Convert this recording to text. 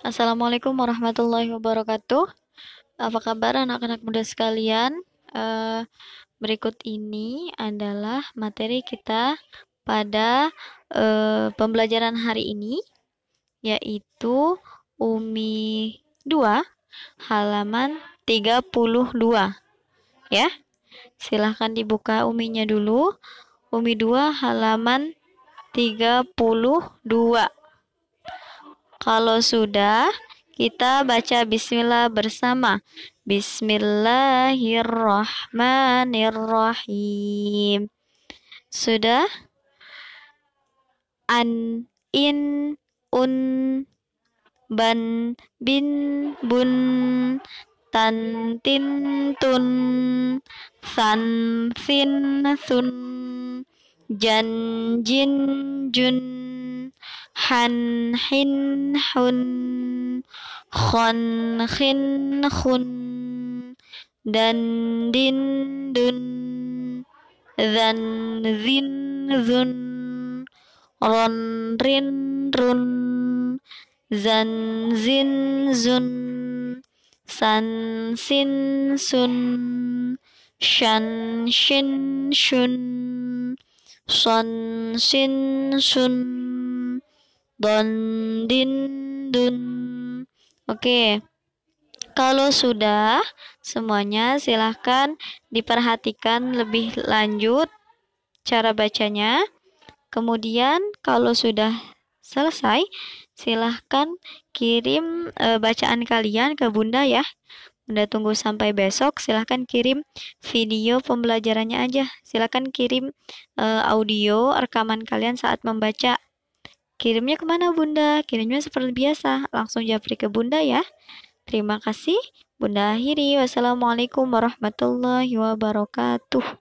Assalamualaikum warahmatullahi wabarakatuh. Apa kabar anak-anak muda sekalian? Uh, berikut ini adalah materi kita pada uh, pembelajaran hari ini, yaitu UMI 2, halaman 32. Ya, silahkan dibuka UMI-nya dulu. UMI 2, halaman 32. Kalau sudah, kita baca bismillah bersama. Bismillahirrahmanirrahim. Sudah? An, in, un, ban, bin, bun, tan, tin, tun, san, sin, sun, jan, jin, jun, han hin hun khon khin khun dan din dun dan zin zun ron rin run zan zin zun san sin sun shan shin shun son sin sun don din dun oke kalau sudah semuanya silahkan diperhatikan lebih lanjut cara bacanya kemudian kalau sudah selesai silahkan kirim e, bacaan kalian ke bunda ya Bunda tunggu sampai besok. Silahkan kirim video pembelajarannya aja. Silahkan kirim e, audio rekaman kalian saat membaca Kirimnya ke mana bunda? Kirimnya seperti biasa, langsung japri ke bunda ya. Terima kasih. Bunda akhiri. Wassalamualaikum warahmatullahi wabarakatuh.